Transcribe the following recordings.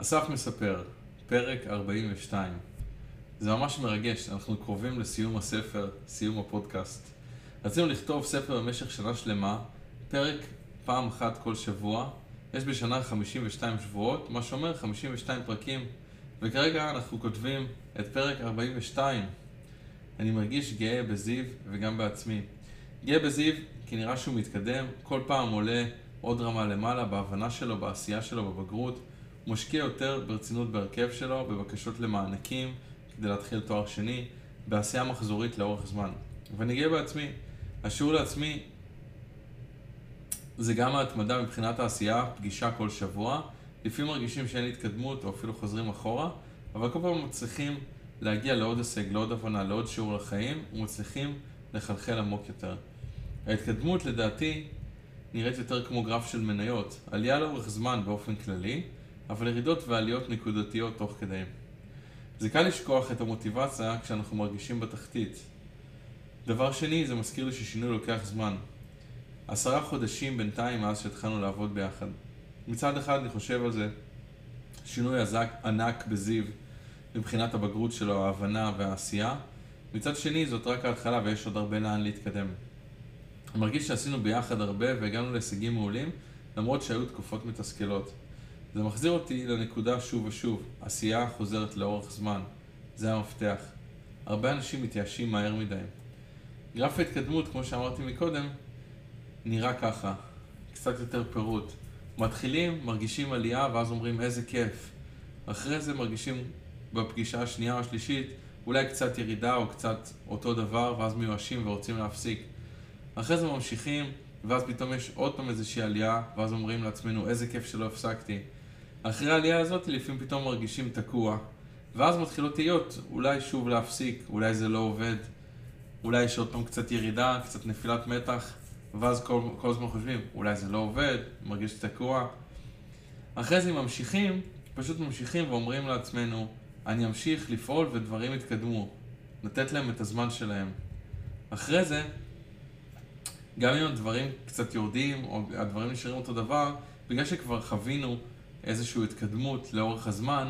אסף מספר, פרק 42. זה ממש מרגש, אנחנו קרובים לסיום הספר, סיום הפודקאסט. רצינו לכתוב ספר במשך שנה שלמה, פרק פעם אחת כל שבוע. יש בשנה 52 שבועות, מה שאומר 52 פרקים, וכרגע אנחנו כותבים את פרק 42. אני מרגיש גאה בזיו וגם בעצמי. גאה בזיו כי נראה שהוא מתקדם, כל פעם עולה עוד רמה למעלה בהבנה שלו, בעשייה שלו, בבגרות. משקיע יותר ברצינות בהרכב שלו, בבקשות למענקים כדי להתחיל תואר שני, בעשייה מחזורית לאורך זמן. ואני גאה בעצמי. השיעור לעצמי זה גם ההתמדה מבחינת העשייה, פגישה כל שבוע. לפעמים מרגישים שאין התקדמות או אפילו חוזרים אחורה, אבל כל פעם מצליחים להגיע לעוד הישג, לעוד הבנה, לעוד שיעור לחיים, ומצליחים לחלחל עמוק יותר. ההתקדמות לדעתי נראית יותר כמו גרף של מניות, עלייה לאורך זמן באופן כללי, אבל ירידות ועליות נקודתיות תוך כדי. זה קל לשכוח את המוטיבציה כשאנחנו מרגישים בתחתית. דבר שני, זה מזכיר לי ששינוי לוקח זמן. עשרה חודשים בינתיים מאז שהתחלנו לעבוד ביחד. מצד אחד אני חושב על זה, שינוי עזק, ענק בזיו מבחינת הבגרות שלו, ההבנה והעשייה. מצד שני, זאת רק ההתחלה ויש עוד הרבה לאן להתקדם. אני מרגיש שעשינו ביחד הרבה והגענו להישגים מעולים, למרות שהיו תקופות מתסכלות. זה מחזיר אותי לנקודה שוב ושוב, עשייה חוזרת לאורך זמן. זה המפתח. הרבה אנשים מתייאשים מהר מדי. גרף ההתקדמות, כמו שאמרתי מקודם, נראה ככה, קצת יותר פירוט. מתחילים, מרגישים עלייה, ואז אומרים איזה כיף. אחרי זה מרגישים בפגישה השנייה או השלישית, אולי קצת ירידה או קצת אותו דבר, ואז מיואשים ורוצים להפסיק. אחרי זה ממשיכים, ואז פתאום יש עוד פעם איזושהי עלייה, ואז אומרים לעצמנו, איזה כיף שלא הפסקתי. אחרי העלייה הזאת, לפעמים פתאום מרגישים תקוע. ואז מתחילות תהיות, אולי שוב להפסיק, אולי זה לא עובד, אולי יש עוד פעם קצת ירידה, קצת נפילת מתח, ואז כל, כל הזמן חושבים, אולי זה לא עובד, מרגיש תקוע. אחרי זה ממשיכים, פשוט ממשיכים ואומרים לעצמנו, אני אמשיך לפעול ודברים יתקדמו. לתת להם את הזמן שלהם. אחרי זה, גם אם הדברים קצת יורדים, או הדברים נשארים אותו דבר, בגלל שכבר חווינו איזושהי התקדמות לאורך הזמן,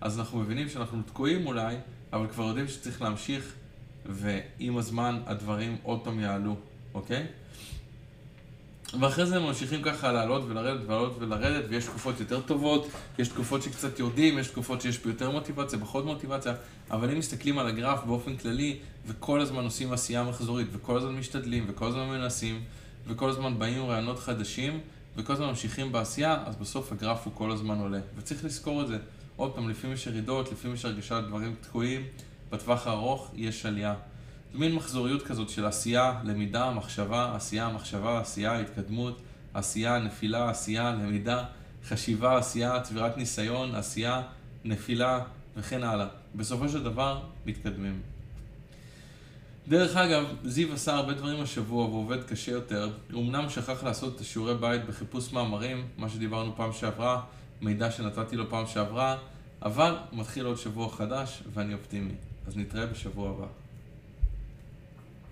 אז אנחנו מבינים שאנחנו תקועים אולי, אבל כבר יודעים שצריך להמשיך, ועם הזמן הדברים עוד פעם יעלו, אוקיי? ואחרי זה הם ממשיכים ככה לעלות ולרדת ולעלות ולרדת, ויש תקופות יותר טובות, יש תקופות שקצת יורדים, יש תקופות שיש פה יותר מוטיבציה, פחות מוטיבציה, אבל אם מסתכלים על הגרף באופן כללי, וכל הזמן עושים עשייה מחזורית, וכל הזמן משתדלים, וכל הזמן מנסים, וכל הזמן באים רעיונות חדשים, וכל הזמן ממשיכים בעשייה, אז בסוף הגרף הוא כל הזמן עולה. וצריך לזכור את זה. עוד פעם, לפעמים יש ירידות, לפעמים יש הרגשה דברים תקועים, בטווח הארוך יש עלייה. מין מחזוריות כזאת של עשייה, למידה, מחשבה, עשייה, מחשבה, עשייה, התקדמות, עשייה, נפילה, עשייה, למידה, חשיבה, עשייה, צבירת ניסיון, עשייה, נפילה וכן הלאה. בסופו של דבר, מתקדמים. דרך אגב, זיו עשה הרבה דברים השבוע ועובד קשה יותר. הוא אמנם שכח לעשות את השיעורי בית בחיפוש מאמרים, מה שדיברנו פעם שעברה, מידע שנתתי לו פעם שעברה, אבל מתחיל עוד שבוע חדש ואני אופטימי. אז נתראה בשבוע הבא.